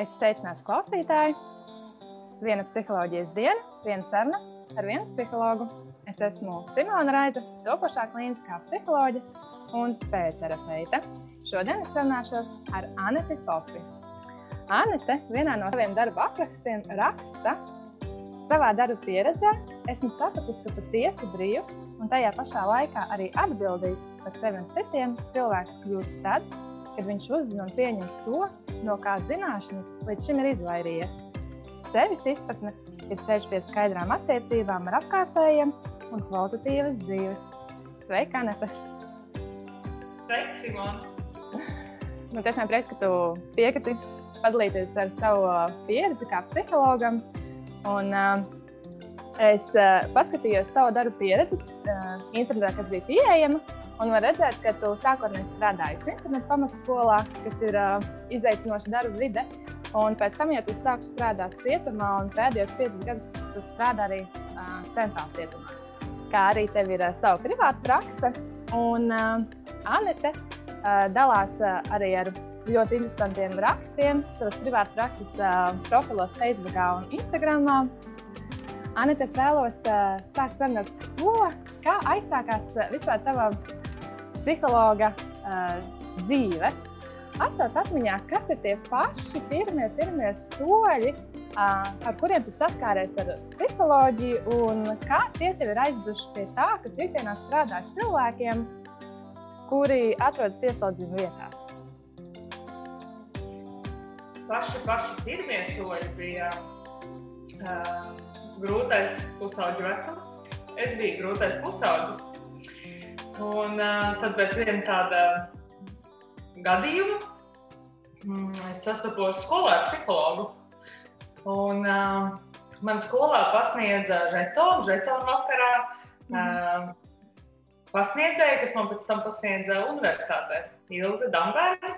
Es sveicinātu klausītāju. Viena psiholoģijas diena, viena saruna ar vienu psihologu. Es esmu Simona Raida, topošā klīniskā psiholoģe un spēja terapeite. Šodien es runāšos ar Aneti Popi. Anete vienā no saviem darba aprakstiem raksta, savā darba pieredzē esmu sapratusi, ka patiesi brīvs un tajā pašā laikā arī atbildīgs par sevi un citiem cilvēks kļūst tad, kad viņš uzzina un pieņem to, no kā zināšanas līdz šim ir izvairījies. Sevis izpratne ir ceļš pie skaidrām attiecībām ar apkārtējiem un kvalitatīvas dzīves. Sveika, Anete! Sveiki, Simona! Man tiešām prieks, ka tu piekriti padalīties ar savu pieredzi kā psihologam. Un, uh, es uh, paskatījos tavu darbu pieredzi uh, internetā, kas bija pieejama. Un var redzēt, ka tu sākotnēji strādāji internetu pamatskolā, kas ir uh, izaicinoša darba vide. Un pēc tam, ja tu sāki strādāt cietumā, un pēdējos piecus gadus tu strādā arī uh, centrālā cietumā, kā arī tev ir uh, sava privāta prakse. Un uh, Anete uh, dalās uh, arī ar ļoti interesantiem rakstiem savas privātas prakses uh, profilos, Facebook un Instagram. Anita, es vēlos uh, sākt ar to, kā aizsākās vispār tava psihologa uh, dzīve. Atcelt atmiņā, kas ir tie paši pirmie, pirmie soļi, uh, ar kuriem tu saskāries ar psiholoģiju, un kā tie tev ir aizduši pie tā, ka tu ikdienā strādā ar cilvēkiem, kuri atrodas ieslodzījuma vietās. Paši, paši pirmie soļi bija uh, grūtais pusauģu vecums. Es biju grūtais pusaudzis. Un tad pēc viena tāda gadījuma mm, es sastapos skolā ar psihologu. Un uh, man skolā pasniedza žetonu, žetonu vakarā. Mm. Uh, pasniedzēja, kas man pēc tam pasniedza universitātē, Ilze Dambērga.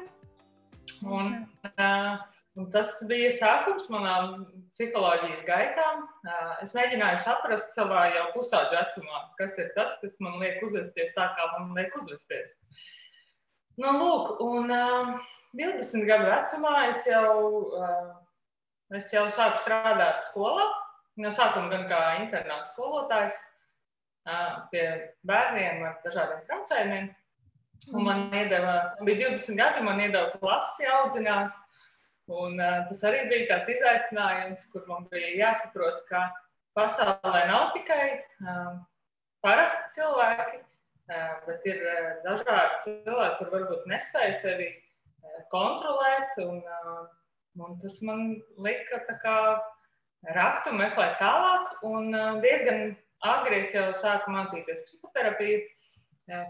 Un, uh, un tas bija sākums manām psiholoģijas gaitām. Uh, es mēģināju saprast savā jau pusauģa vecumā, kas ir tas, kas man liek uzvesties tā, kā man liek uzvesties. Nu, lūk, un uh, 20 gadu vecumā es jau, es jau sāku strādāt skolā. No sākuma gan kā internāta skolotājs pie bērniem ar dažādiem traucējumiem. Un man iedeva, bija 20 gadi, man iedeva klasi audzināt. Un, tas arī bija tāds izaicinājums, kur man bija jāsaprot, ka pasaulē nav tikai parasti cilvēki, bet ir dažādi cilvēki, kur varbūt nespēja sevi kontrolēt. Un, un tas man lika kā, rakt un meklēt tālāk. Un diezgan agri es jau sāku mācīties psihoterapiju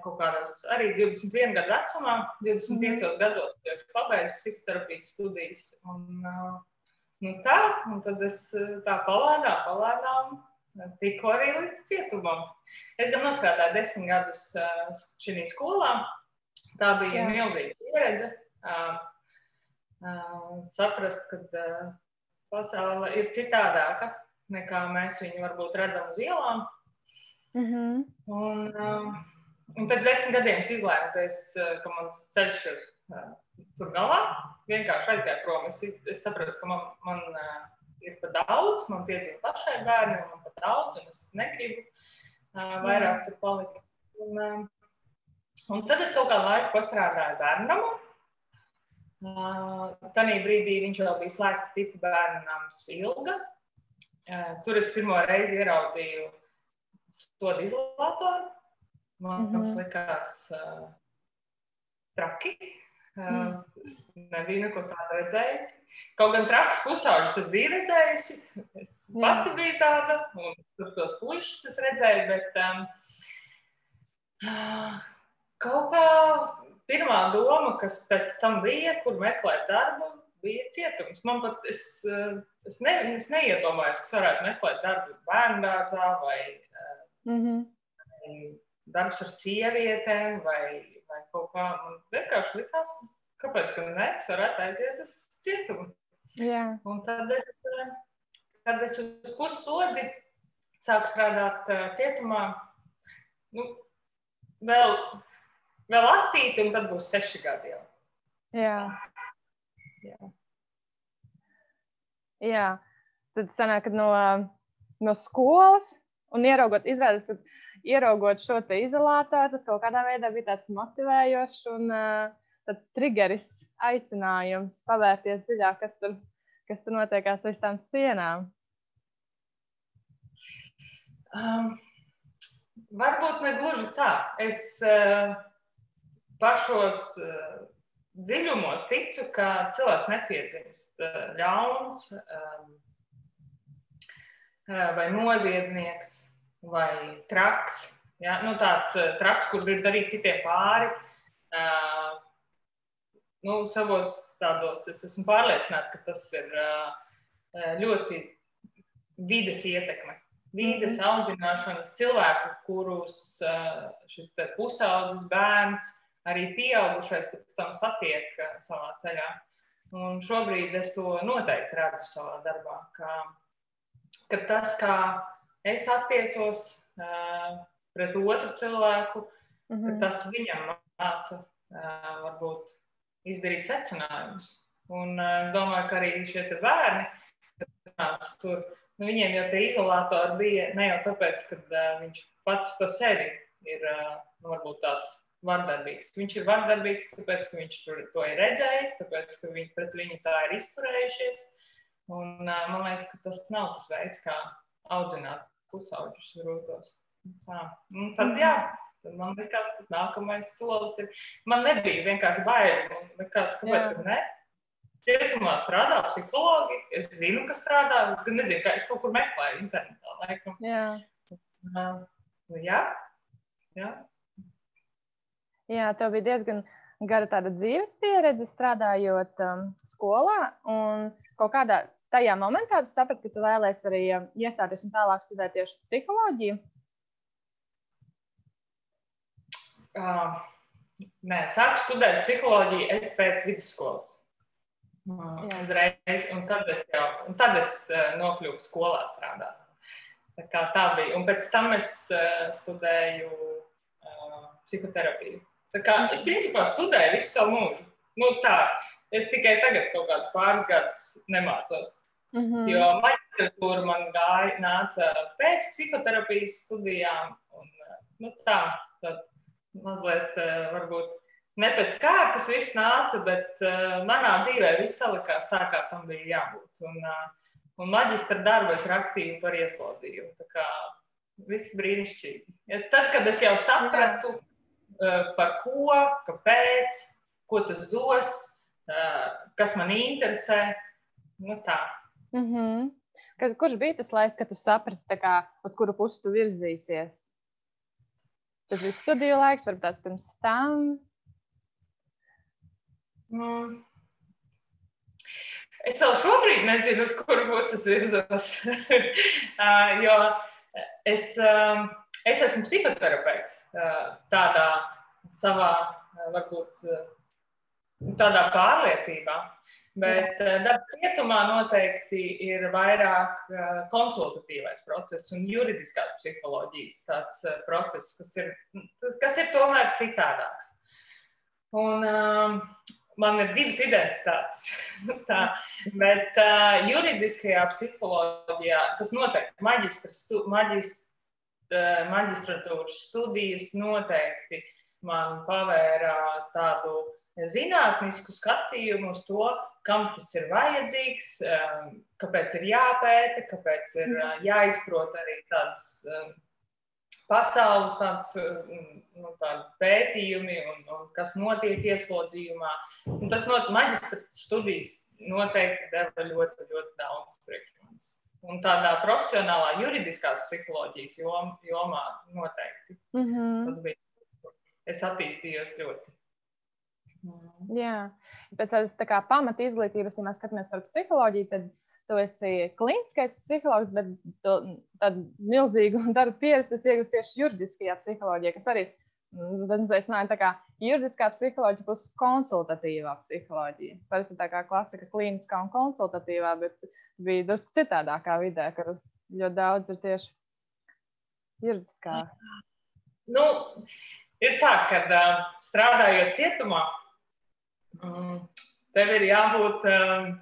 kaut kādos arī 21 gadu vecumā, 25 mm. gados jau pabeidzu psihoterapijas studijas. Un, nu tā, un tad es tā palēnām, palēnām tiku arī līdz cietumam. Es gan nostrādāju desmit gadus šajā skolā. Tā bija Jā. milzīga pieredze. Saprast, ka pasaule ir citādāka nekā mēs viņu varbūt redzam uz ielām. Mm -hmm. Un, uh, Un pēc desmit gadiem es izlēmu, ka, es, ka mans ceļš ir uh, tur galā. Vienkārši aizgāju prom. Es, es sapratu, ka man, man uh, ir par daudz, man piedzima pašai bērni, un man par daudz, un es negribu uh, vairāk tur palikt. Un, uh, un tad es kaut kādu laiku pastrādāju bērnam. Uh, Tanī brīdī viņš vēl bija slēgts tipu bērnams ilga. Uh, tur es pirmo reizi ieraudzīju sodu izolatoru. Man mm -hmm. tas likās uh, traki. Uh, mm. Es nebiju neko tādu redzējusi. Kaut gan trakus pusauģus es biju redzējusi. Es Jā. pati biju tāda, un tur tos puišus es redzēju, bet um, kaut kā pirmā doma, kas pēc tam bija, kur meklēt darbu, bija cietums. Man pat, es, es, ne, es neiedomājos, ka varētu meklēt darbu bērnu dārzā vai, mm -hmm. Darbs ar sievietēm vai, vai kaut kā. Man vienkārši likās, kāpēc gan ne, es varētu aiziet uz cietumu. Jā. Un tad es, kad es uz puslodzi sāku strādāt uh, cietumā, nu, vēl, vēl astīti, un tad būs seši gadi jau. Jā. Jā. Jā, tad sanāk, no, no skolas un ieraugot, izrādās, ka ieraugot šo te izolātoru, tas kaut kādā veidā bija tāds motivējošs un tāds triggeris, aicinājums pavērties dziļāk, kas tur, kas tur notiekās aiz tām sienām. Um, varbūt ne gluži tā. Es uh, pašos uh, dziļumos ticu, ka cilvēks nepiedzimst uh, ļauns um, vai noziedznieks vai traks. Ja? Nu, tāds uh, traks, kurš grib darīt citiem pāri. Uh, nu, savos tādos es esmu pārliecināta, ka tas ir uh, ļoti vides ietekme vīdes mhm. audzināšanas cilvēku, kurus šis pusaudzis bērns, arī pieaugušais pēc tam satiek savā ceļā. Un šobrīd es to noteikti redzu savā darbā, ka, ka tas, kā es attiecos uh, pret otru cilvēku, mm -hmm. tas viņam māca uh, varbūt izdarīt secinājumus. Un uh, es domāju, ka arī šie bērni, kas nāca tur, nu, viņiem jau tie izolatori bija ne jau tāpēc, ka uh, viņš pats par sevi ir uh, nu, varbūt tāds vardarbīgs. Viņš ir vardarbīgs, tāpēc, ka viņš to ir redzējis, tāpēc, ka viņi pret viņu tā ir izturējušies. Un, uh, man liekas, ka tas nav tas veids, kā audzināt pusauģus grūtos. Tā. Un tad, jā, tad man liekas, ka nākamais solis ir. Man nebija vienkārši bail. Man liekas, kāpēc gan ne? Cietumā strādā psihologi. Es zinu, ka strādā. Es gan nezinu, kā es kaut kur meklēju internetā. Laikam. Jā. Uh, jā. jā. Jā, tev bija diezgan gara tāda dzīves pieredze strādājot um, skolā. Un kaut kādā tajā momentā tu saprati, ka tu vēlēsies arī um, iestāties un tālāk studēt tieši psiholoģiju. Uh, nē, sāku studēt psiholoģiju es pēc vidusskolas. Mm, uzreiz, un tad es jau un tad es, uh, nokļuvu skolā strādāt. Tā, kā tā bija. Un pēc tam es uh, studēju uh, psihoterapiju. Tā kā es principā studēju visu savu mūžu. Nu, tā, es tikai tagad kaut kādus pāris gadus nemācos. Mm -hmm. Jo maģistratūra man gāja, nāca pēc psihoterapijas studijām. Un, nu, tā, tad mazliet varbūt ne pēc kārtas viss nāca, bet uh, manā dzīvē viss salikās tā, kā tam bija jābūt. Un, uh, un maģistra darbu es rakstīju par ieslodzījumu. Tā kā viss brīnišķīgi. Ja tad, kad es jau sapratu, par ko, kāpēc, ko tas dos, kas man interesē, nu tā. Mm -hmm. Kas, kurš bija tas laiks, kad tu saprati, kā, uz kuru pusi tu virzīsies? Tas bija studiju laiks, varbūt tās pirms tam. Mm. Es vēl šobrīd nezinu, uz kuru pusi es virzos. Jo es, es esmu psihoterapeits uh, tādā savā, uh, varbūt uh, tādā pārliecībā. Bet darbs cietumā noteikti ir vairāk konsultatīvais process un juridiskās psiholoģijas tāds process, kas ir, kas ir tomēr citādāks. Un, um, man ir divas identitātes. tā, bet uh, juridiskajā psiholoģijā tas noteikti maģistra, maģist, uh, maģistratūras studijas noteikti man pavēra tādu zinātnisku skatījumu uz to, kam tas ir vajadzīgs, um, kāpēc ir jāpēta, kāpēc ir uh, jāizprot arī tādas um, pasaules tāds, mm, nu, pētījumi un, un kas notiek ieslodzījumā. Un tas no maģistra studijas noteikti deva ļoti, ļoti daudz priekš mums. Un tādā profesionālā juridiskās psiholoģijas jom, jomā noteikti. Mm -hmm. Tas bija. Es attīstījos ļoti. Mm. Jā, pēc tādas pamata izglītības, ja mēs skatāmies par psiholoģiju, tad tu esi kliniskais psihologs, bet tādu milzīgu darbu pieredzi tas iegūst tieši juridiskajā psiholoģijā, kas arī mm, es nāju tā kā juridiskā psiholoģija plus konsultatīvā psiholoģija. Parasti tā kā klasika kliniskā un konsultatīvā, bet bija drusku citādākā vidē, kur ļoti daudz ir tieši juridiskā. Nu, ir tā, ka strādājot cietumā, um, tev ir jābūt um,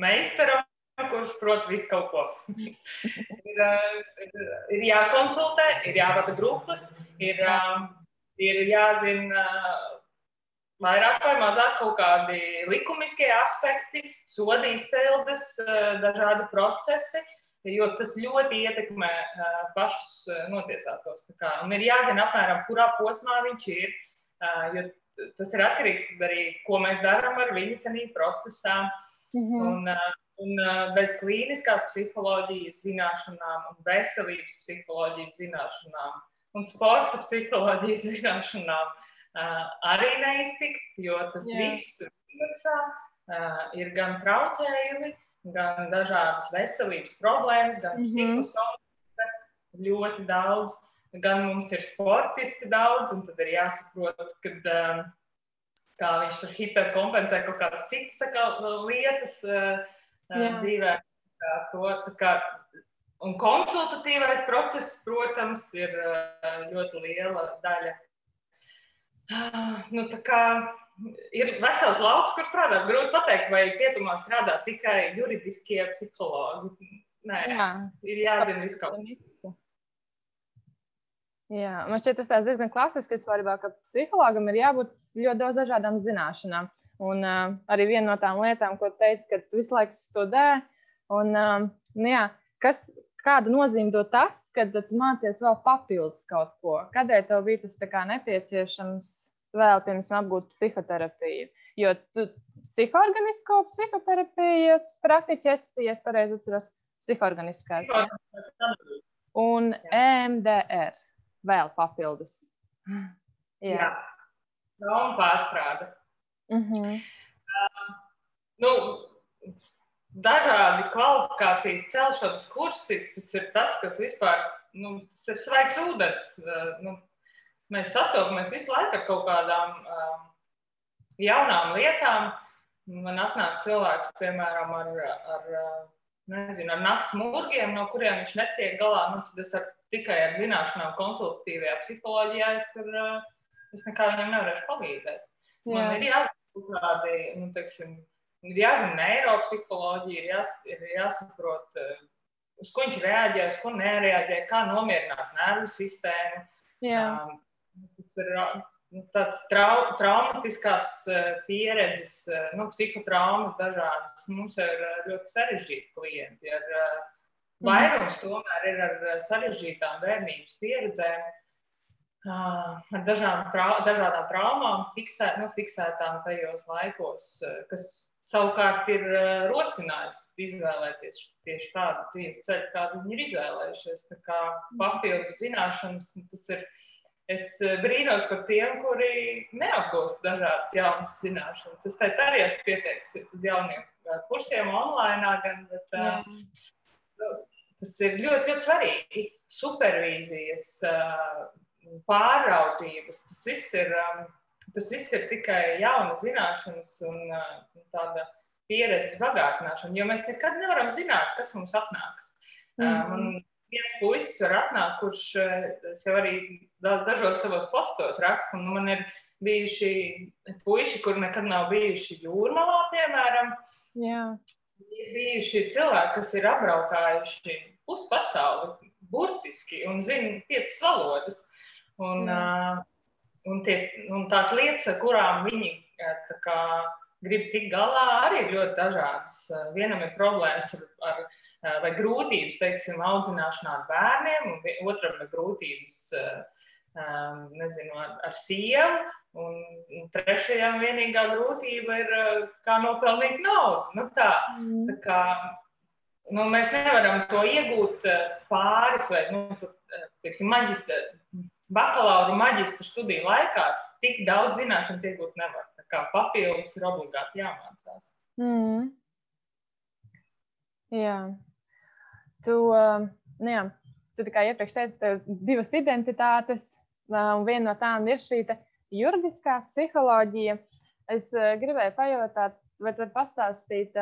meistaram kurš prot visu kaut ko. ir, ir jākonsultē, ir jāvada grupas, ir, ir jāzina vairāk vai mazāk kaut kādi likumiskie aspekti, soda izpildes, dažādi procesi, jo tas ļoti ietekmē pašus notiesātos. Un ir jāzina apmēram, kurā posmā viņš ir, jo tas ir atkarīgs arī, ko mēs darām ar viņu tajā procesā. Mm -hmm. un, un bez klīniskās psiholoģijas zināšanām un veselības psiholoģijas zināšanām un sporta psiholoģijas zināšanām arī neiztikt, jo tas Jā. viss tur iekšā ir gan traucējumi, gan dažādas veselības problēmas, gan mm -hmm. psihosomāta ļoti daudz, gan mums ir sportisti daudz, un tad ir jāsaprot, kad, kā viņš tur hiperkompensē kaut kādas citas lietas Jā. dzīvē. Kā to, kā, un konsultatīvais process, protams, ir ļoti liela daļa Nu, kā, ir vesels lauks, kur strādā. Grūti pateikt, vai cietumā strādā tikai juridiskie psihologi. Nē, Jā. ir jāzina viss kaut kas. Jā, man šķiet, tas diezgan klasisks, svarībā, ka psihologam ir jābūt ļoti daudz dažādām zināšanām. Un uh, arī viena no tām lietām, ko teicu, ka tu visu laiku studē, un uh, nu, jā, kas, kādu nozīmi dod tas, ka tu mācies vēl papildus kaut ko? Kādēļ tev bija tas nepieciešams vēl, piemēram, apgūt psihoterapiju? Jo tu psihoorganisko psihoterapijas praktiķis, ja es pareizi atceros, psihoorganiskās. Un EMDR vēl papildus. Jā, Jā. Trauma pārstrāde. Uh -huh. uh, nu, dažādi kvalifikācijas celšanas kursi, tas ir tas, kas vispār nu, tas ir svaigs ūdens. Nu, mēs sastopamies visu laiku ar kaut kādām um, jaunām lietām. Man atnāk cilvēks, piemēram, ar, ar, nezinu, ar naktas murgiem, no kuriem viņš netiek galā. Nu, tad es ar, tikai ar zināšanām, konsultatīvajā psiholoģijā, es, tur, es nekā viņam nevarēšu palīdzēt. Man Jā. ir jāzina kādi, nu, teiksim, ir jāzina neiropsiholoģija, ir, jās, ir jāsaprot, uz ko viņš reaģē, uz ko nereaģē, kā nomierināt nervu sistēmu. Jā. Um, tas ir nu, tāds trau, traumatiskās pieredzes, nu, psihotraumas dažādas. Mums ir ļoti sarežģīti klienti. Ar. Vairums tomēr ir ar sarežģītām bērnības pieredzēm. Ar dažām, trau, dažādām traumām, fiksē, nu, fiksētām tajos laikos, kas savukārt ir eh, rosinājis izvēlēties tieši tādu dzīves ceļu, kādu viņi ir izvēlējušies. Tā kā papildus zināšanas, nu, tas ir. Es eh, brīnos par tiem, kuri neapgūst dažādas jaunas zināšanas. Es teicu, arī esmu pieteikusies uz jauniem eh, kursiem online, gan, bet uh, tas ir ļoti, ļoti svarīgi. Supervīzijas, uh, pāraudzības, tas viss ir. Um, tas viss ir tikai jauna zināšanas un tāda pieredzes bagātināšana, jo mēs nekad nevaram zināt, kas mums atnāks. Mm -hmm. Man viens puisis var atnākt, kurš jau arī dažos savos postos raksta, un man ir bijuši puiši, kur nekad nav bijuši jūrmalā, piemēram. Jā. Ir bijuši cilvēki, kas ir apbraukājuši puspasauli, burtiski, un zina piecas valodas. Un, mm. uh, un, tie, un tās lietas, ar kurām viņi kā, grib tikt galā, arī ir ļoti dažādas. Vienam ir problēmas ar, ar vai grūtības, teiksim, audzināšanā ar bērniem, un otram ir grūtības nezinu, ar, ar sievu, un trešajam vienīgā grūtība ir, kā nopelnīt naudu. Nu, tā, mm. tā kā, nu, mēs nevaram to iegūt pāris vai nu, teiksim, maģistra bakalaura maģistra studiju laikā tik daudz zināšanas iegūt nevar. Tā kā papildus ir obligāti jāmācās. Mm. Jā. Tu, nu jā, tu tikai iepriekš teici, ka divas identitātes, un viena no tām ir šī juridiskā psiholoģija. Es gribēju pajautāt, vai tu vari pastāstīt,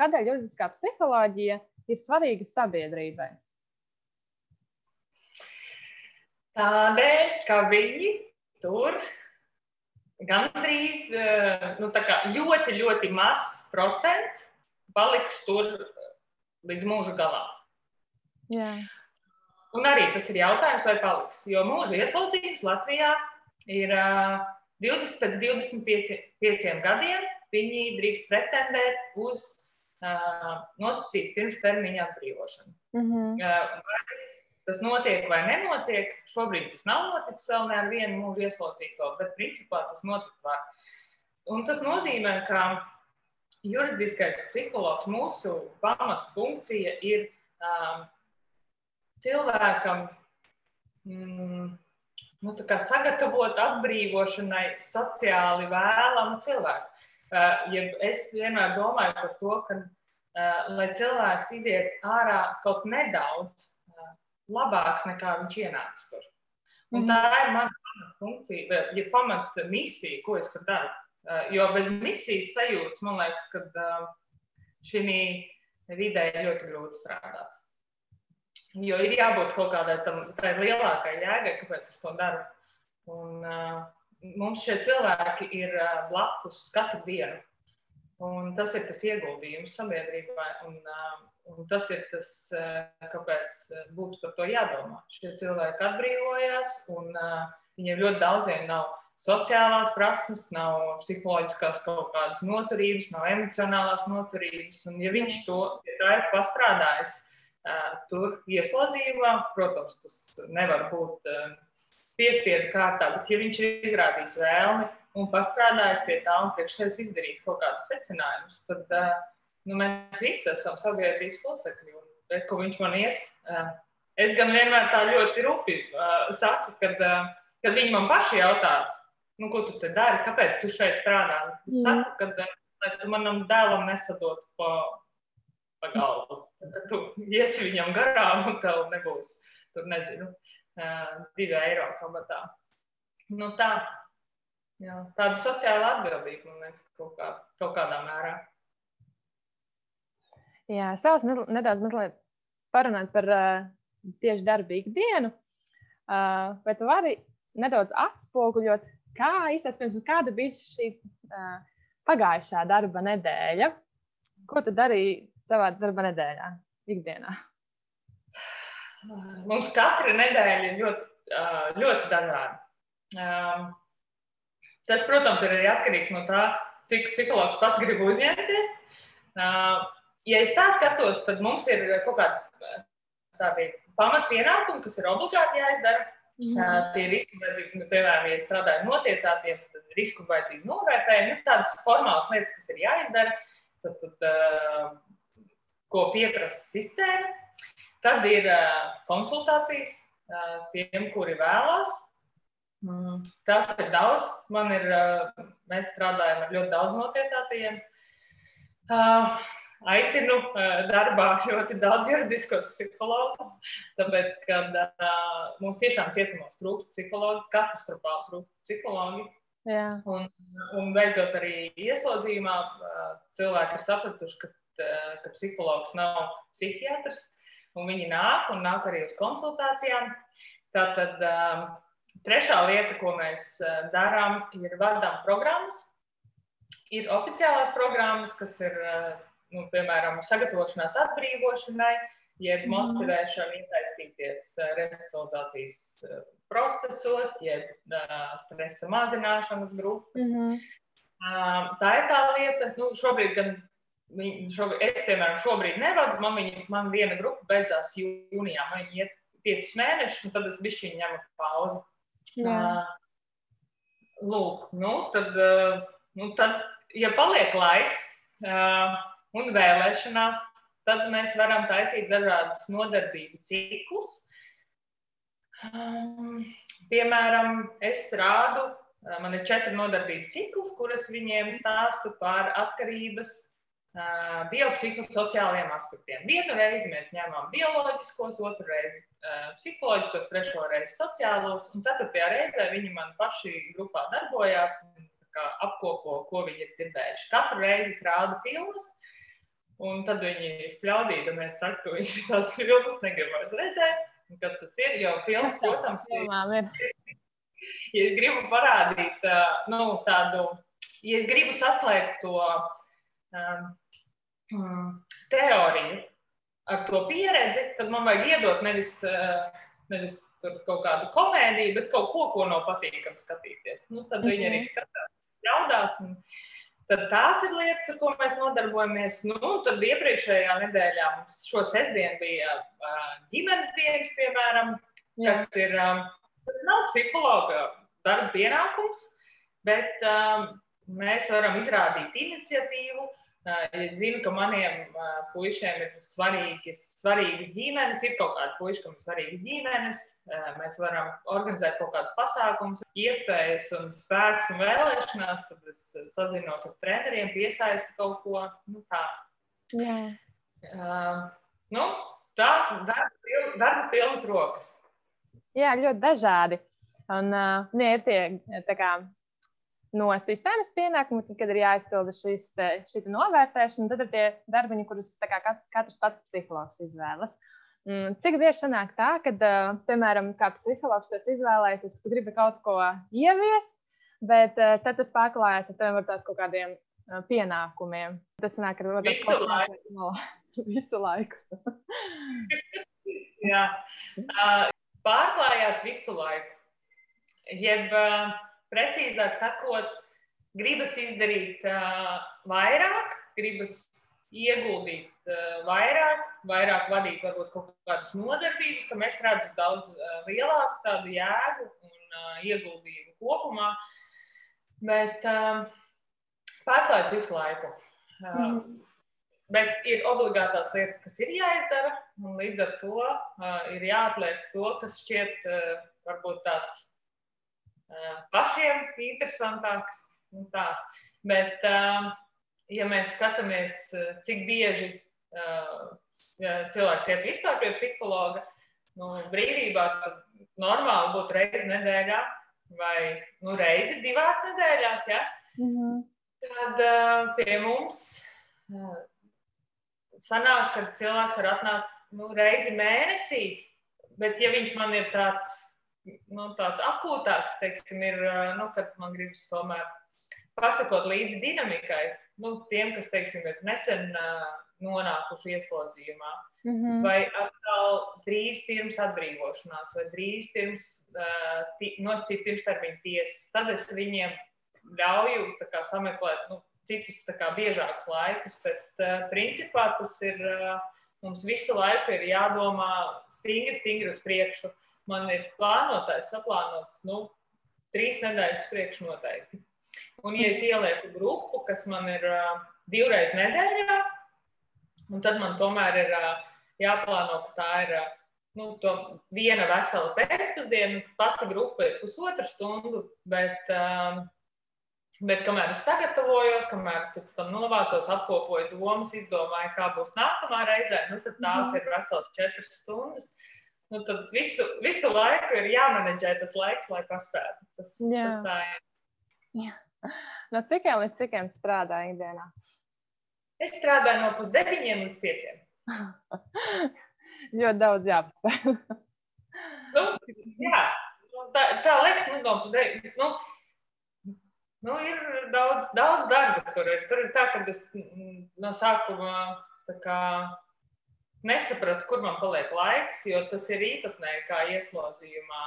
kādēļ juridiskā psiholoģija ir svarīga sabiedrībai? Tādēļ, ka viņi tur gandrīz nu, ļoti, ļoti mazs procents paliks tur līdz mūža galam. Un arī tas ir jautājums, vai paliks. Jo mūža ieslodzījums Latvijā ir uh, 20 pēc 25 gadiem. Viņi drīkst pretendēt uz uh, nosacītu pirmstermiņa atbrīvošanu. Mm -hmm. uh, tas notiek vai nenotiek, šobrīd tas nav noticis vēl ne ar vienu mūža ieslodzīto, bet principā tas notikt var. Un tas nozīmē, ka juridiskais psihologs mūsu pamatu funkcija ir um, cilvēkam mm, nu, sagatavot atbrīvošanai sociāli vēlamu cilvēku. Uh, ja es vienmēr domāju par to, ka, uh, lai cilvēks iziet ārā kaut nedaudz uh, labāks nekā viņš ienāca tur. Un tā ir mana pamatfunkcija, ja pamat misija, ko es tur daru. Jo bez misijas sajūtas, man liekas, ka šī vidē ir ļoti grūti strādāt. Jo ir jābūt kaut kādai tam, lielākai jēgai, kāpēc es to daru. Un, uh, mums šie cilvēki ir uh, blakus katru dienu. Un tas ir tas ieguldījums sabiedrībai. Un, uh, un tas ir tas, uh, kāpēc būtu par to jādomā. Šie cilvēki atbrīvojās, un uh, viņiem ļoti daudziem nav sociālās prasmes, nav psiholoģiskās kaut kādas noturības, nav emocionālās noturības. Un, ja viņš to ja ir pastrādājis, tur ieslodzījumā. Protams, tas nevar būt piespiedu kārtā, bet ja viņš ir izrādījis vēlmi un pastrādājis pie tā un priekš sevis izdarījis kaut kādus secinājumus, tad nu, mēs visi esam sabiedrības locekļi. Un, ko viņš man ies, es gan vienmēr tā ļoti rupi saku, kad, kad viņi man paši jautā, nu, ko tu te dari, kāpēc tu šeit strādā. Es saku, ka, tu manam dēlam nesadot pa, pa galvu. Tad tu iesi viņam garām, un tev nebūs, tur nezinu, divi eiro kabatā. Nu, tā, jā, tāda sociāla atbildība, man liekas, kaut, kā, kaut kādā mērā. Jā, es vēlos nedaudz mazliet parunāt par uh, tieši darbu ikdienu. Uh, vai tu vari nedaudz atspoguļot, kā īstenībā, kāda bija šī uh, pagājušā darba nedēļa? Ko tu darīji savā darba nedēļā, ikdienā? Mums katra nedēļa ir ļoti, ļoti dažāda. Tas, protams, ir arī atkarīgs no tā, cik psihologs pats grib uzņemties. Ja es tā skatos, tad mums ir kaut kādi tādi pamatpienākumi, kas ir obligāti jāizdara. Mm. Tie riski nu, piemēram, ja strādāju notiesātiem, tad risku vajadzīgi novērtējumi, nu, tādas formālas lietas, kas ir jāizdara. Tad, tad ko pieprasa sistēma. Tad ir konsultācijas tiem, kuri vēlās. Mm, tas ir daudz. Man ir, mēs strādājam ar ļoti daudz notiesātajiem. Aicinu darbā ļoti daudz juridiskos psihologus, tāpēc, ka mums tiešām cietumos trūkst psihologi, katastrofāli trūkst psihologi. Jā. Un, un beidzot arī ieslodzījumā cilvēki ir sapratuši, ka ka psihologs nav psihiatrs, un viņi nāk un nāk arī uz konsultācijām. Tātad eh, trešā lieta, ko mēs eh, darām, ir vadām programmas. Ir oficiālās programmas, kas ir, nu, piemēram, sagatavošanās atbrīvošanai, jeb mhm. motivēšana iesaistīties resocializācijas procesos, jeb stresa mazināšanas grupas. Mm -hmm. Tā ir tā lieta, nu, šobrīd gan Šobrīd, es, piemēram, šobrīd nevadu. Man, viņa, man viena grupa beidzās jūnijā. Man viņa iet piecus mēnešus, un tad es bišķiņu ņemu pauzi. Uh, lūk, nu, tad, uh, nu, tad, ja paliek laiks uh, un vēlēšanās, tad mēs varam taisīt dažādus nodarbību ciklus. Um, piemēram, es rādu, man ir četri nodarbību ciklus, kuras viņiem stāstu par atkarības biopsihosociālajiem aspektiem. Vienu reizi mēs ņemam bioloģiskos, otru reizi psiholoģiskos, trešo reizi sociālos, un ceturtajā reizē viņi man paši grupā darbojās un apkopo, ko viņi ir dzirdējuši. Katru reizi es rādu filmas, un tad viņi spļaudīdamies saka, ka viņš tāds filmas negrib vairs redzēt. Kas tas ir? Jo filmas, protams, ir. Ja es gribu parādīt nu, tādu, ja es gribu saslēgt to um, mm, teoriju ar to pieredzi, tad man vajag iedot nevis, nevis kaut kādu komēdiju, bet kaut ko, ko nav patīkami skatīties. Nu, tad viņi arī mhm. skatās, jaudās. Un, Tad tās ir lietas, ar ko mēs nodarbojamies. Nu, tad iepriekšējā nedēļā mums šo sestdienu bija ģimenes dienas, piemēram, kas Jā. ir, tas nav psihologa darba pienākums, bet mēs varam izrādīt iniciatīvu. Es zinu, ka maniem puišiem ir svarīgas, svarīgas ģimenes, ir kaut kāda puiša, kam ir svarīgas ģimenes. Mēs varam organizēt kaut kādus pasākumus, iespējas un spēks un vēlēšanās. Tad es sazinos ar treneriem, piesaistu kaut ko nu, tādu. Uh, nu, tā darba, piln, darba pilnas rokas. Jā, ļoti dažādi. Un, uh, ir tie kā, no sistēmas pienākumi, tad, kad ir jāizpilda šis, šī novērtēšana, tad ir tie darbiņi, kurus kā, katrs pats psihologs izvēlas. Mm, cik bieži sanāk tā, ka, piemēram, kā psihologs to izvēlējies, ka gribi kaut ko ieviest, bet tad tas pārklājas ar tiem tās kaut kādiem pienākumiem. Tas nāk ar visu laiku. No, visu laiku. Jā, pārklājās visu laiku. Jeb, uh, precīzāk sakot, gribas izdarīt uh, vairāk, gribas ieguldīt uh, vairāk, vairāk vadīt varbūt kaut kādas nodarbības, ka mēs redzam daudz uh, lielāku tādu jēgu un uh, ieguldījumu kopumā. Bet uh, pārklājas visu laiku. Uh, mm. Bet ir obligātās lietas, kas ir jāizdara, un līdz ar to uh, ir jāatliek to, kas šķiet uh, varbūt tāds pašiem interesantāks. Bet, ja mēs skatāmies, cik bieži cilvēks iet vispār pie psihologa, nu, brīvībā, tad normāli būtu reizi nedēļā vai nu, reizi divās nedēļās. Ja? Mm -hmm. Tad pie mums sanāk, ka cilvēks var atnākt nu, reizi mēnesī, bet ja viņš man ir tāds nu, tāds akūtāks, teiksim, ir, nu, kad man gribas tomēr pasakot līdzi dinamikai, nu, tiem, kas, teiksim, ir nesen nonākuši ieslodzījumā, mm -hmm. vai atkal drīz pirms atbrīvošanās, vai drīz pirms uh, nosacīt pirmstermiņa tiesas, tad es viņiem ļauju kā, sameklēt nu, citus kā, biežākus laikus, bet uh, principā tas ir, uh, mums visu laiku ir jādomā stingri, stingri uz priekšu. Uh, man ir plānotājs, saplānots nu, trīs nedēļas priekš noteikti. Un, ja es ielieku grupu, kas man ir uh, divreiz nedēļā, tad man tomēr ir uh, jāplāno, ka tā ir uh, nu, viena vesela pēcpusdiena. Pati grupa ir pusotra stundu, bet, uh, bet kamēr es sagatavojos, kamēr pēc tam novācos, apkopoju domas, izdomāju, kā būs nākamā reizē, nu, tad tās mm -hmm. ir veselas četras stundas. Uh, nu, tad visu, visu laiku ir jāmanedžē tas laiks, lai paspētu. Tas, Jā. tas tā ir. Jā. No cikiem līdz cikiem strādā ikdienā? Es strādāju no pusdeviņiem līdz pieciem. Ļoti daudz jāpaspēj. nu, jā, nu, tā, tā liekas, nu, no pusdeviņiem. Nu, nu, ir daudz, daudz darba. Tur ir, tur ir tā, ka es no sākuma kā, nesapratu, kur man paliek laiks, jo tas ir īpatnēji kā ieslodzījumā.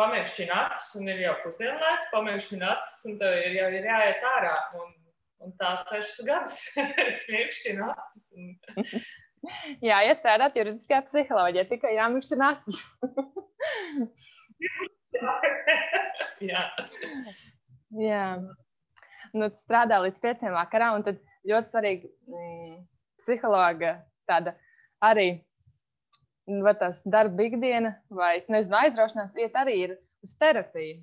Pamēģini acis, un ir jau pusdienlaiks, pamēģini acis, un tev ir jau ir jāiet ārā. Un, un tās sešas gadus es pamēģinu acis. Un... Jā, ja strādāt juridiskajā psiholoģijā, tikai jāmēģina acis. Jā. Jā. Nu, strādā līdz pieciem vakarā, un tad ļoti svarīgi mm, psihologa tāda arī var tās darba ikdiena vai, es nezinu, aizraušanās iet arī ir uz terapiju.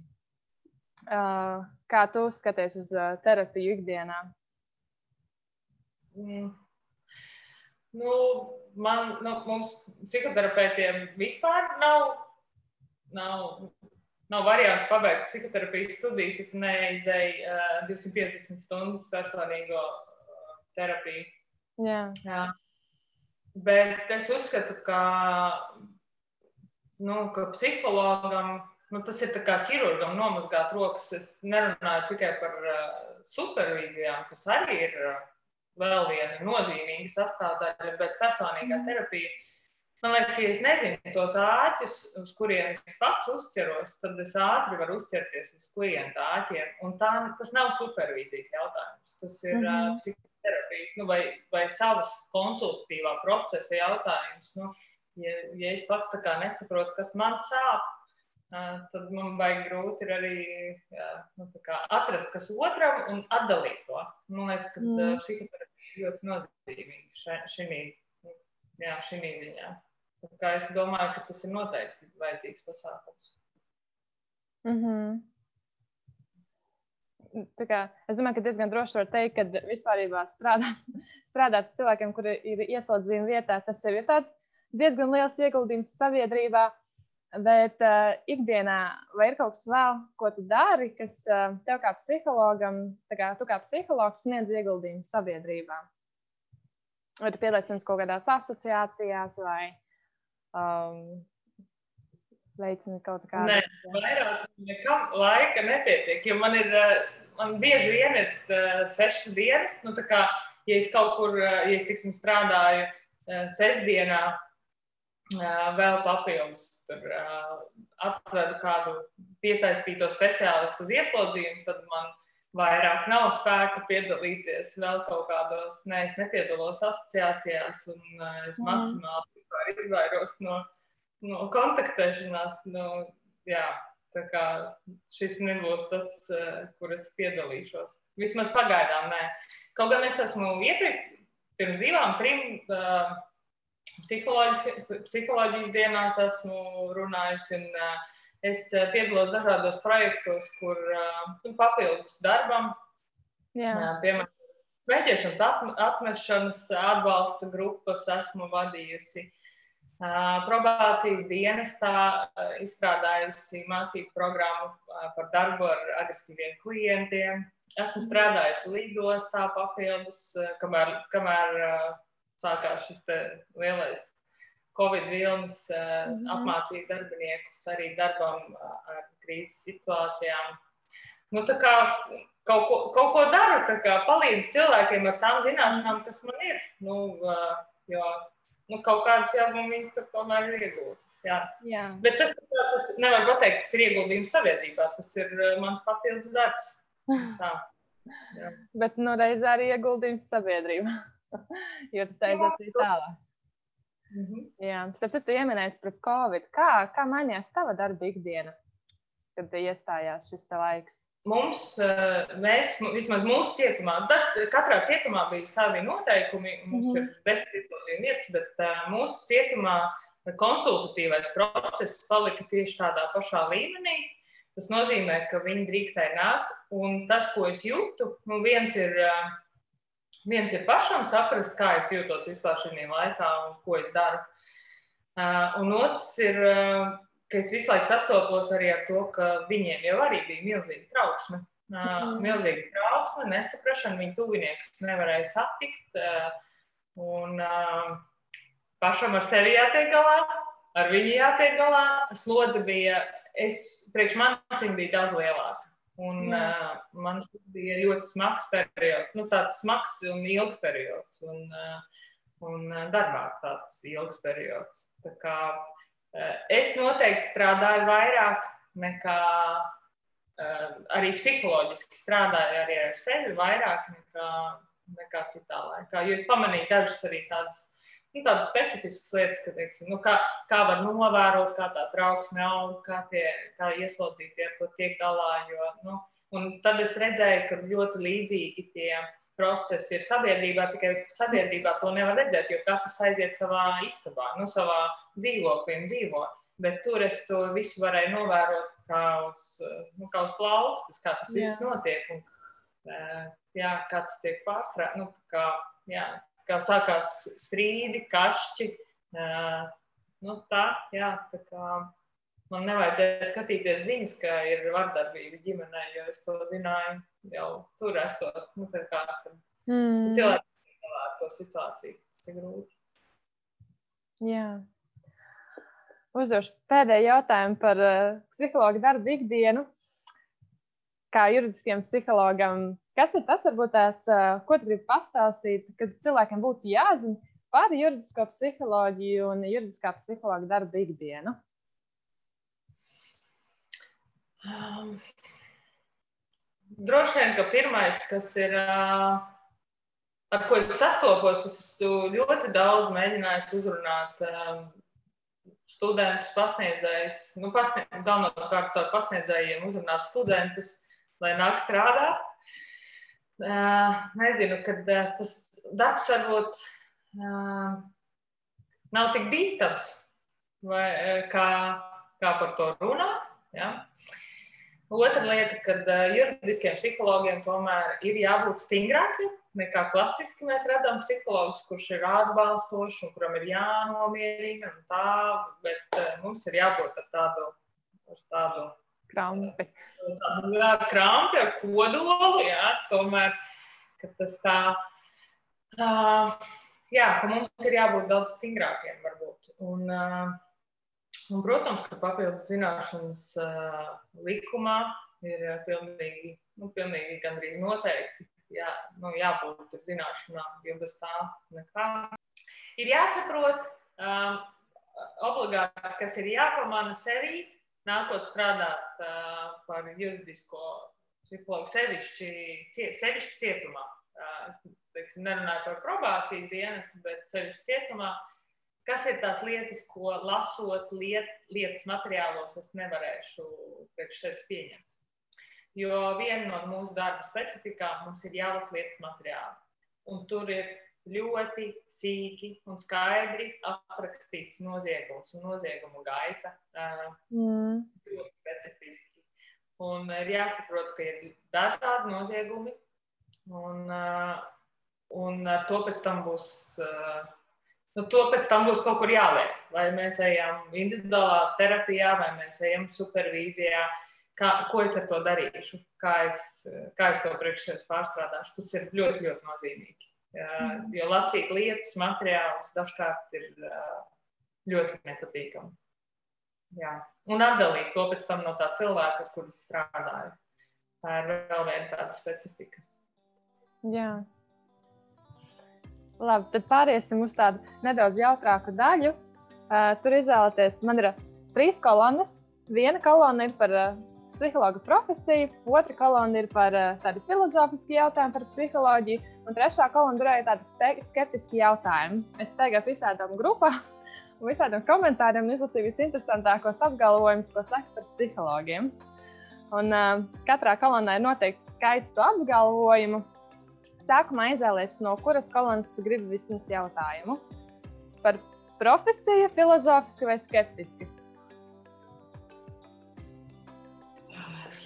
Uh, kā tu skaties uz uh, terapiju ikdienā? Mm. Nu, man, nu, mums psihoterapeitiem vispār nav, nav, nav variantu pabeigt psihoterapijas studijas, ja tu neizēji uh, 250 stundas personīgo uh, terapiju. Jā. Jā. Bet es uzskatu, ka, nu, ka psihologam nu, tas ir kā ķirurgam nomazgāt rokas. Es nerunāju tikai par uh, supervīzijām, kas arī ir uh, vēl viena nozīmīga sastāvdaļa, bet personīgā terapija. Man liekas, ja es nezinu tos āķus, uz kuriem es pats uzķeros, tad es ātri varu uzķerties uz klienta āķiem. Un tā, tas nav supervīzijas jautājums. Tas ir mm -hmm. uh, psihoterapijas nu, vai, vai savas konsultatīvā procesa jautājums. Nu, ja, ja es pats nesaprotu, kas man sāp, tad man vajag grūti arī jā, nu, atrast, kas otram un atdalīt to. Man liekas, ka mm. psihoterapija ir ļoti nozīmīga šī ziņā. Es domāju, ka tas ir noteikti vajadzīgs pasākums. Mm -hmm. Kā, es domāju, ka diezgan droši var teikt, ka vispār strādāt, strādāt cilvēkiem, kuri ir ieslodzījumi vietā, tas jau ir diezgan liels ieguldījums sabiedrībā. Bet uh, ikdienā vai ir kaut kas vēl, ko tu dari, kas uh, tev kā psihologam, kā tu kā psihologs sniedz ieguldījumu sabiedrībā? Vai tu piedalies kaut kādās asociācijās vai um, veicini kaut kādu? Nē, vairāk nekam laika nepietiek, jo man ir, man bieži vien ir uh, sešas dienas, nu tā kā, ja es kaut kur, ja es, tiksim, strādāju uh, sestdienā, vēl papildus tur, atvedu kādu piesaistīto speciālistu uz ieslodzījumu, tad man vairāk nav spēka piedalīties vēl kaut kādos, ne, es nepiedalos asociācijās, un es mm. maksimāli izvairos no, no kontaktēšanās. No, jā, tā kā šis nebūs tas, kur es piedalīšos. Vismaz pagaidām nē. Kaut gan es esmu iepriekš, pirms divām, trim. Uh, psiholoģijas dienās esmu runājusi. Un, uh, es piedalos dažādos projektos, kur uh, papildus darbam, uh, piemēram, smēķēšanas atm atmešanas atbalsta grupas esmu vadījusi. Uh, probācijas dienestā izstrādājusi mācību programmu par darbu ar agresīviem klientiem. Esmu strādājusi lidostā papildus, kamēr, kamēr sākās šis lielais Covid vilnis, mm -hmm. apmācīt darbiniekus arī darbam ar krīzes situācijām. Nu, kā, kaut, ko, kaut ko daru, kā, palīdzu cilvēkiem ar tām zināšanām, kas man ir. Nu, jo nu, kaut kādas viņas tur tomēr ir iegūtas. Jā. Jā. Bet tas, tas nevar pateikt, tas ir ieguldījums sabiedrībā. Tas ir mans papildus darbs. Tā. Jā. Bet nu, reizē arī ieguldījums sabiedrībā. jo tas aiziet arī tālāk. Mm -hmm. Jā, starp citu, pieminējis par Covid. Kā, kā mainījās tava darba ikdiena, kad iestājās šis laiks? Mums, eh, mēs, vismaz mūsu cietumā, katrā cietumā bija savi noteikumi. Mums mm -hmm. ir desmit izpildījuma vietas, bet eh, mūsu cietumā konsultatīvais process palika tieši tādā pašā līmenī. Tas nozīmē, ka viņi drīkstēja nākt. Un tas, ko es jūtu, nu viens ir uh, Viens ir pašam saprast, kā es jūtos vispār šajā laikā un ko es daru. Uh, un otrs ir, uh, ka es visu laiku sastopos arī ar to, ka viņiem jau arī bija milzīga trauksme. Mm. Milzīga trauksme, nesaprašana, viņu tuviniekus nevarēja satikt. Un pašam ar sevi jātiek galā, ar viņu jātiek galā. Slodze bija, es, priekš manis viņa bija daudz lielāka. Un, uh, man bija ļoti smags periods, nu, tāds smags un ilgs periods. Un, uh, un darbā tāds ilgs periods. Tā kā, es noteikti strādāju vairāk nekā uh, arī psiholoģiski strādāju arī ar sevi vairāk nekā, nekā citā laikā. Jo es pamanīju dažas arī tādas nu, tādas specifiskas lietas, ka, teiksim, nu, kā, kā var novērot, kā tā trauksme aug, kā, tie, kā ieslodzītie ar to tiek galā. Jo, nu, un tad es redzēju, ka ļoti līdzīgi tie procesi ir sabiedrībā, tikai sabiedrībā to nevar redzēt, jo katrs aiziet savā istabā, nu, savā dzīvoklī un dzīvo. Bet tur es to visu varēju novērot kā uz, nu, kā uz plaukstas, kā tas jā. viss notiek un jā, kā tas tiek pārstrādāts. Nu, kā, jā, kā sākās strīdi, kašķi. Uh, nu, tā, jā, tā kā man nevajadzēja skatīties ziņas, ka ir vardarbība ģimenē, jo es to zināju jau tur esot. Nu, kā, kad, mm. Cilvēki galā ar to situāciju. Tas ir grūti. Jā. Uzdošu pēdējo jautājumu par uh, psihologu darbu ikdienu. kā juridiskiem psihologam, kas ir tas, varbūt tās, ko tu gribi pastāstīt, kas cilvēkiem būtu jāzina par juridisko psiholoģiju un juridiskā psihologa darbu ikdienu? Um, droši vien, ka pirmais, kas ir, uh, ar ko es sastopos, es esmu ļoti daudz mēģinājis uzrunāt um, studentus, pasniedzējus, nu, pasniedz, galvenokārt caur pasniedzējiem uzrunāt studentus, lai nāk strādāt. Uh, nezinu, kad uh, tas darbs varbūt uh, nav tik bīstams, vai, kā, kā par to runā. Ja? Otra lieta, kad juridiskiem psihologiem tomēr ir jābūt stingrākiem nekā klasiski mēs redzam psihologus, kurš ir atbalstošs un kuram ir jānomierina un tā, bet mums ir jābūt ar tādu, ar tādu krampi. Jā, krampi ar kodolu, jā, tomēr, ka tas tā, uh, jā, ka mums ir jābūt daudz stingrākiem varbūt. Un, uh, un protams, ka papildus zināšanas uh, likumā ir pilnīgi, nu, pilnīgi gandrīz noteikti jā, nu, jābūt zināšanām, jo bez tā nekā. Ir jāsaprot um, obligāti, kas ir jāpamana sevī, nākot strādāt uh, par juridisko psihologu sevišķi, cie, sevišķi cietumā. Uh, es teiksim, nerunāju par probācijas dienestu, bet sevišķi cietumā. Kas ir tās lietas, ko lasot liet, lietas materiālos, es nevarēšu priekš sevis pieņemt? Jo viena no mūsu darba specifikām mums ir jālasa lietas materiāli. Un tur ir ļoti sīki un skaidri aprakstīts noziegums un noziegumu gaita. Mm. Ļoti specifiski. Un ir jāsaprot, ka ir dažādi noziegumi, un, un ar to pēc tam būs. Nu, to pēc tam būs kaut kur jāliek. Vai mēs ejam individuālā terapijā, vai mēs ejam supervīzijā, kā, ko es ar to darīšu, kā es, kā es to priekš sevis pārstrādāšu. Tas ir ļoti, ļoti nozīmīgi. Mm. Jo lasīt lietas, materiālus dažkārt ir ļoti nepatīkami. Jā. Un atdalīt to pēc tam no tā cilvēka, ar kuru strādāju. Tā ir vēl viena tāda specifika. Jā. Labi, tad pāriesim uz tādu nedaudz jautrāku daļu. Uh, tur izvēlēties, man ir trīs kolonas. Viena kolona ir par uh, psihologa profesiju, otra kolona ir par uh, tādu filozofisku jautājumu par psiholoģiju, un trešā kolona turēja tādu skeptisku jautājumu. Es steigāju visādām grupām visādiem komentāriem un izlasīju visinteresantākos apgalvojumus, ko saka par psihologiem. Un, uh, katrā kolonā ir noteikts skaits to apgalvojumu. Sākumā izvēlēties, no kuras kolonas tu gribi vismaz jautājumu. Par profesiju, filozofiski vai skeptiski?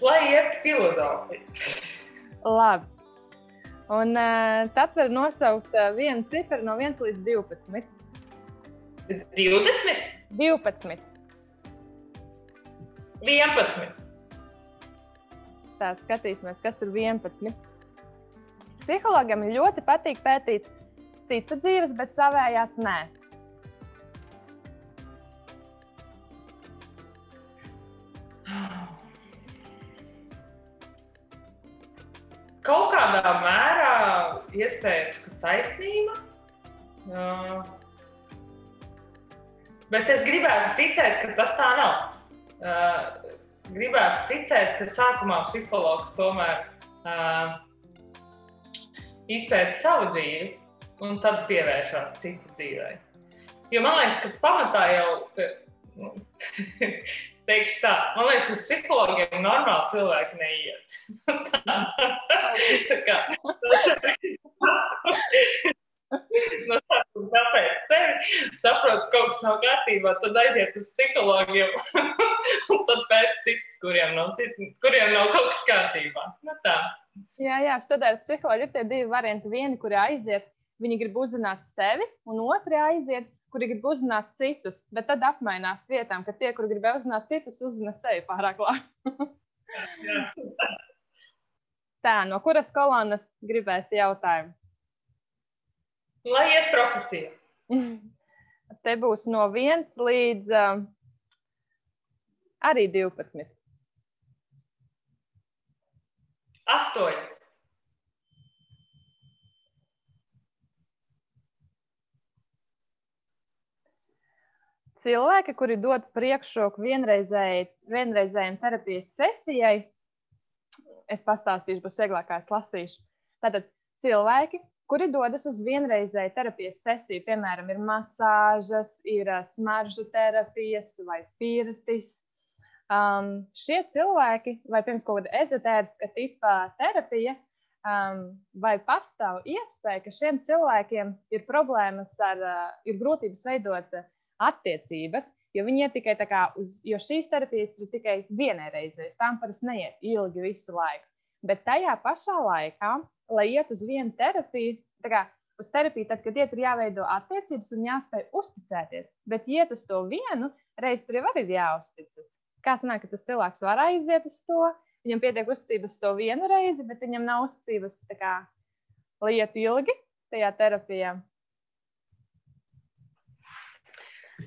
lai iet filozofija. Labi. Un uh, tad var nosaukt uh, vienu ciferu no 1 līdz 12. 20? 12. 11. Tā skatīsimies, kas ir 11. Psihologam ļoti patīk pētīt citu dzīves, bet savējās nē. Kaut kādā mērā iespējams, ka taisnība. Uh, bet es gribētu ticēt, ka tas tā nav. Uh, gribētu ticēt, ka sākumā psihologs tomēr uh, izpēta savu dzīvi un tad pievēršās citu dzīvei. Jo man liekas, ka pamatā jau nu, teikšu tā, man liekas, uz psihologiem normāli cilvēki neiet. tā, tā kā, no sākuma tāpēc sevi saprot, ka kaut kas nav kārtībā, tad aiziet uz psihologiem un tad pēc citus, kuriem nav, citi, kuriem nav kaut kas kārtībā. Nu, tā. Jā, jā, studēt psiholoģiju ir tie divi varianti. Vieni, kuri aiziet, viņi grib uzzināt sevi, un otri aiziet, kuri grib uzzināt citus, bet tad apmainās vietām, ka tie, kuri grib uzzināt citus, uzzina sevi pārāk labi. Tā, no kuras kolonas gribēs jautājumu? Lai iet profesija. Te būs no 1 līdz uh, arī 12. Astoņi. Cilvēki, kuri dod priekšroku vienreizēji, vienreizējai terapijas sesijai, es pastāstīšu, būs vieglāk, kā es lasīšu. Tātad cilvēki, kuri dodas uz vienreizēju terapijas sesiju, piemēram, ir masāžas, ir smaržu terapijas vai pirtis. Um, šie cilvēki, vai pirms kaut kāda ezotēriska tipa terapija, um, vai pastāv iespēja, ka šiem cilvēkiem ir problēmas ar, uh, ir grūtības veidot uh, attiecības, jo viņi ir tikai tā kā uz, jo šīs terapijas ir tikai vienai reizei, tām parasti neiet ilgi visu laiku. Bet tajā pašā laikā, lai iet uz vienu terapiju, tā kā uz terapiju, tad, kad iet, ir jāveido attiecības un jāspēj uzticēties. Bet, iet uz to vienu reizi, tur jau ir jāuzticas. Kā sanāk, ka tas cilvēks var aiziet uz to, viņam pietiek uzticības to vienu reizi, bet viņam nav uzticības, kā, lai ietu ilgi tajā terapijā.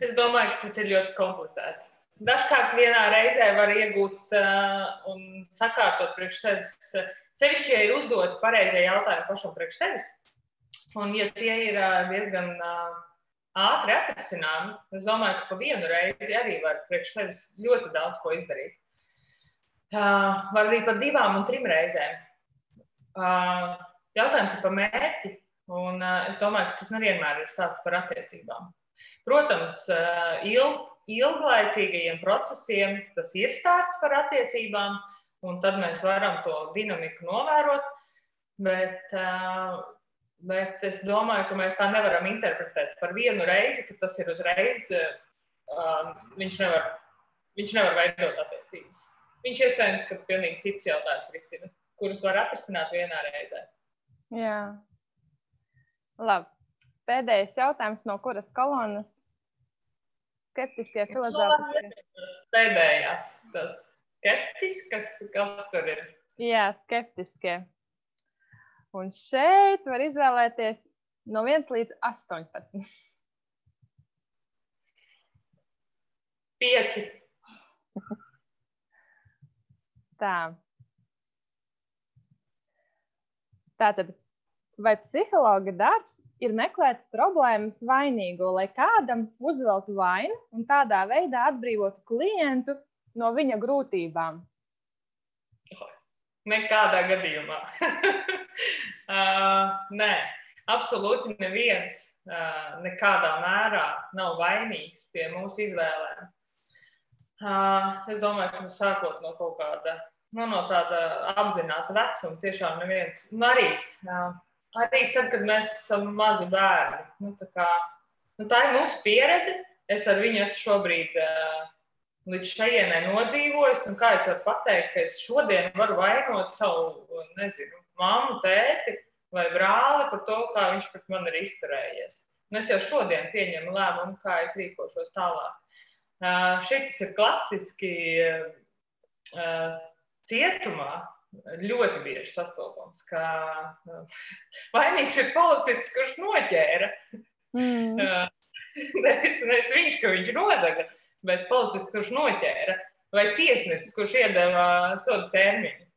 Es domāju, ka tas ir ļoti komplicēti. Dažkārt vienā reizē var iegūt uh, un sakārtot priekš sevis. Sevišķi, ja ir uzdoti pareizie jautājumi pašam priekš sevis, un ja tie ir uh, diezgan uh, ātri atrisināmi, es domāju, ka pa vienu reizi arī var priekš sevis ļoti daudz ko izdarīt. Uh, var arī pat divām un trim reizēm. Uh, jautājums ir par mērķi, un uh, es domāju, ka tas nevienmēr ir stāsts par attiecībām. Protams, eh, ilg, ilglaicīgajiem procesiem tas ir stāsts par attiecībām, un tad mēs varam to dinamiku novērot. Bet, eh, bet es domāju, ka mēs tā nevaram interpretēt par vienu reizi, ka tas ir uzreiz. Eh, viņš nevar, viņš nevar veidot attiecības. Viņš iespējams, ka pilnīgi cits jautājums risina, kurus var atrisināt vienā reizē. Jā. Labi. Pēdējais jautājums no kuras kolonas? Skeptiskie filozofiskie. Pēdējās, tas skeptiskas, kas tur ir? Jā, skeptiskie. Un šeit var izvēlēties no 1 līdz 18. 5. Tā. Tātad, vai psihologa darbs ir meklēt problēmas vainīgo, lai kādam uzveltu vainu un tādā veidā atbrīvotu klientu no viņa grūtībām? Nekādā gadījumā. uh, nē, absolūti neviens uh, nekādā mērā nav vainīgs pie mūsu izvēlēm. Uh, es domāju, ka sākot no kaut kāda, nu, no tāda apzināta vecuma, tiešām neviens, un arī uh, arī tad, kad mēs esam mazi bērni. Nu, tā, kā, nu, tā ir mūsu pieredze. Es ar viņu esmu šobrīd uh, līdz šejienai nodzīvojis. Nu, kā es varu pateikt, ka es šodien varu vainot savu nezinu, mammu, tēti vai brāli par to, kā viņš pret mani ir izturējies. Un es jau šodien pieņemu lēmumu, kā es rīkošos tālāk. Uh, šis ir klasiski uh, cietumā ļoti bieži sastopams, ka nu, vainīgs ir policists, kurš noķēra. Mm. nevis, nevis viņš, ka viņš nozaga, bet policists, kurš noķēra, vai tiesnesis, kurš iedeva sodu termiņu.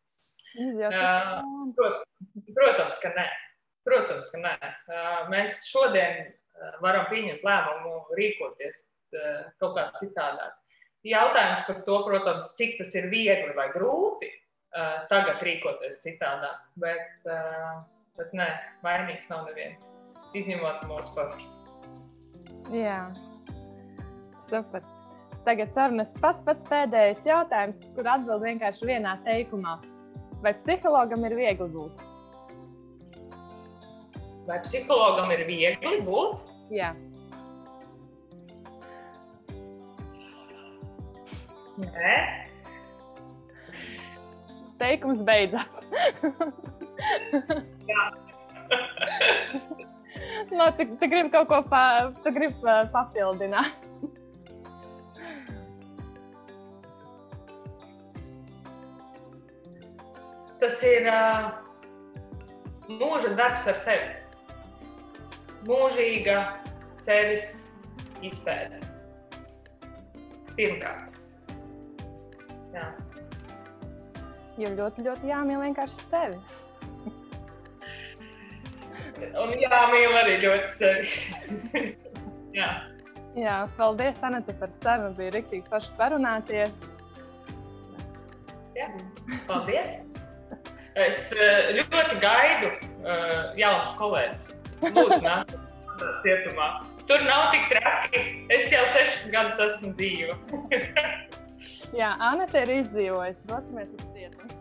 Prot, protams, ka nē. Protams, ka nē. Mēs šodien varam pieņemt lēmumu rīkoties kaut kā citādāk. Jautājums par to, protams, cik tas ir viegli vai grūti, uh, tagad rīkoties citādāk. Bet, uh, bet nē, vainīgs nav neviens. Izņemot mūsu pašus. Jā, super. Tagad sarunas pats pats pēdējais jautājums, kur atbild vienkārši vienā teikumā. Vai psihologam ir viegli būt? Vai psihologam ir viegli būt? Jā. Nē, teikums beidzās. no, tu, tu gribi kaut ko pa, tu gribi, uh, papildināt. Tas ir uh, mūža darbs ar sevi. Mūžīga sevis izpēte. Pirmkārt. Jā. Jo ļoti, ļoti jāmīl vienkārši sevi. Un jāmīl arī ļoti sevi. Jā. Jā, paldies, Anita, par sarunu. Bija rīktīgi paši parunāties. Jā. Paldies! Es eh, ļoti gaidu uh, jaunus kolēģus. Lūdzu, nāc cietumā. Tur nav tik traki. Es jau sešus gadus esmu dzīva. Jā, Anita ir izdzīvojusi. Dodamies uz cietumu.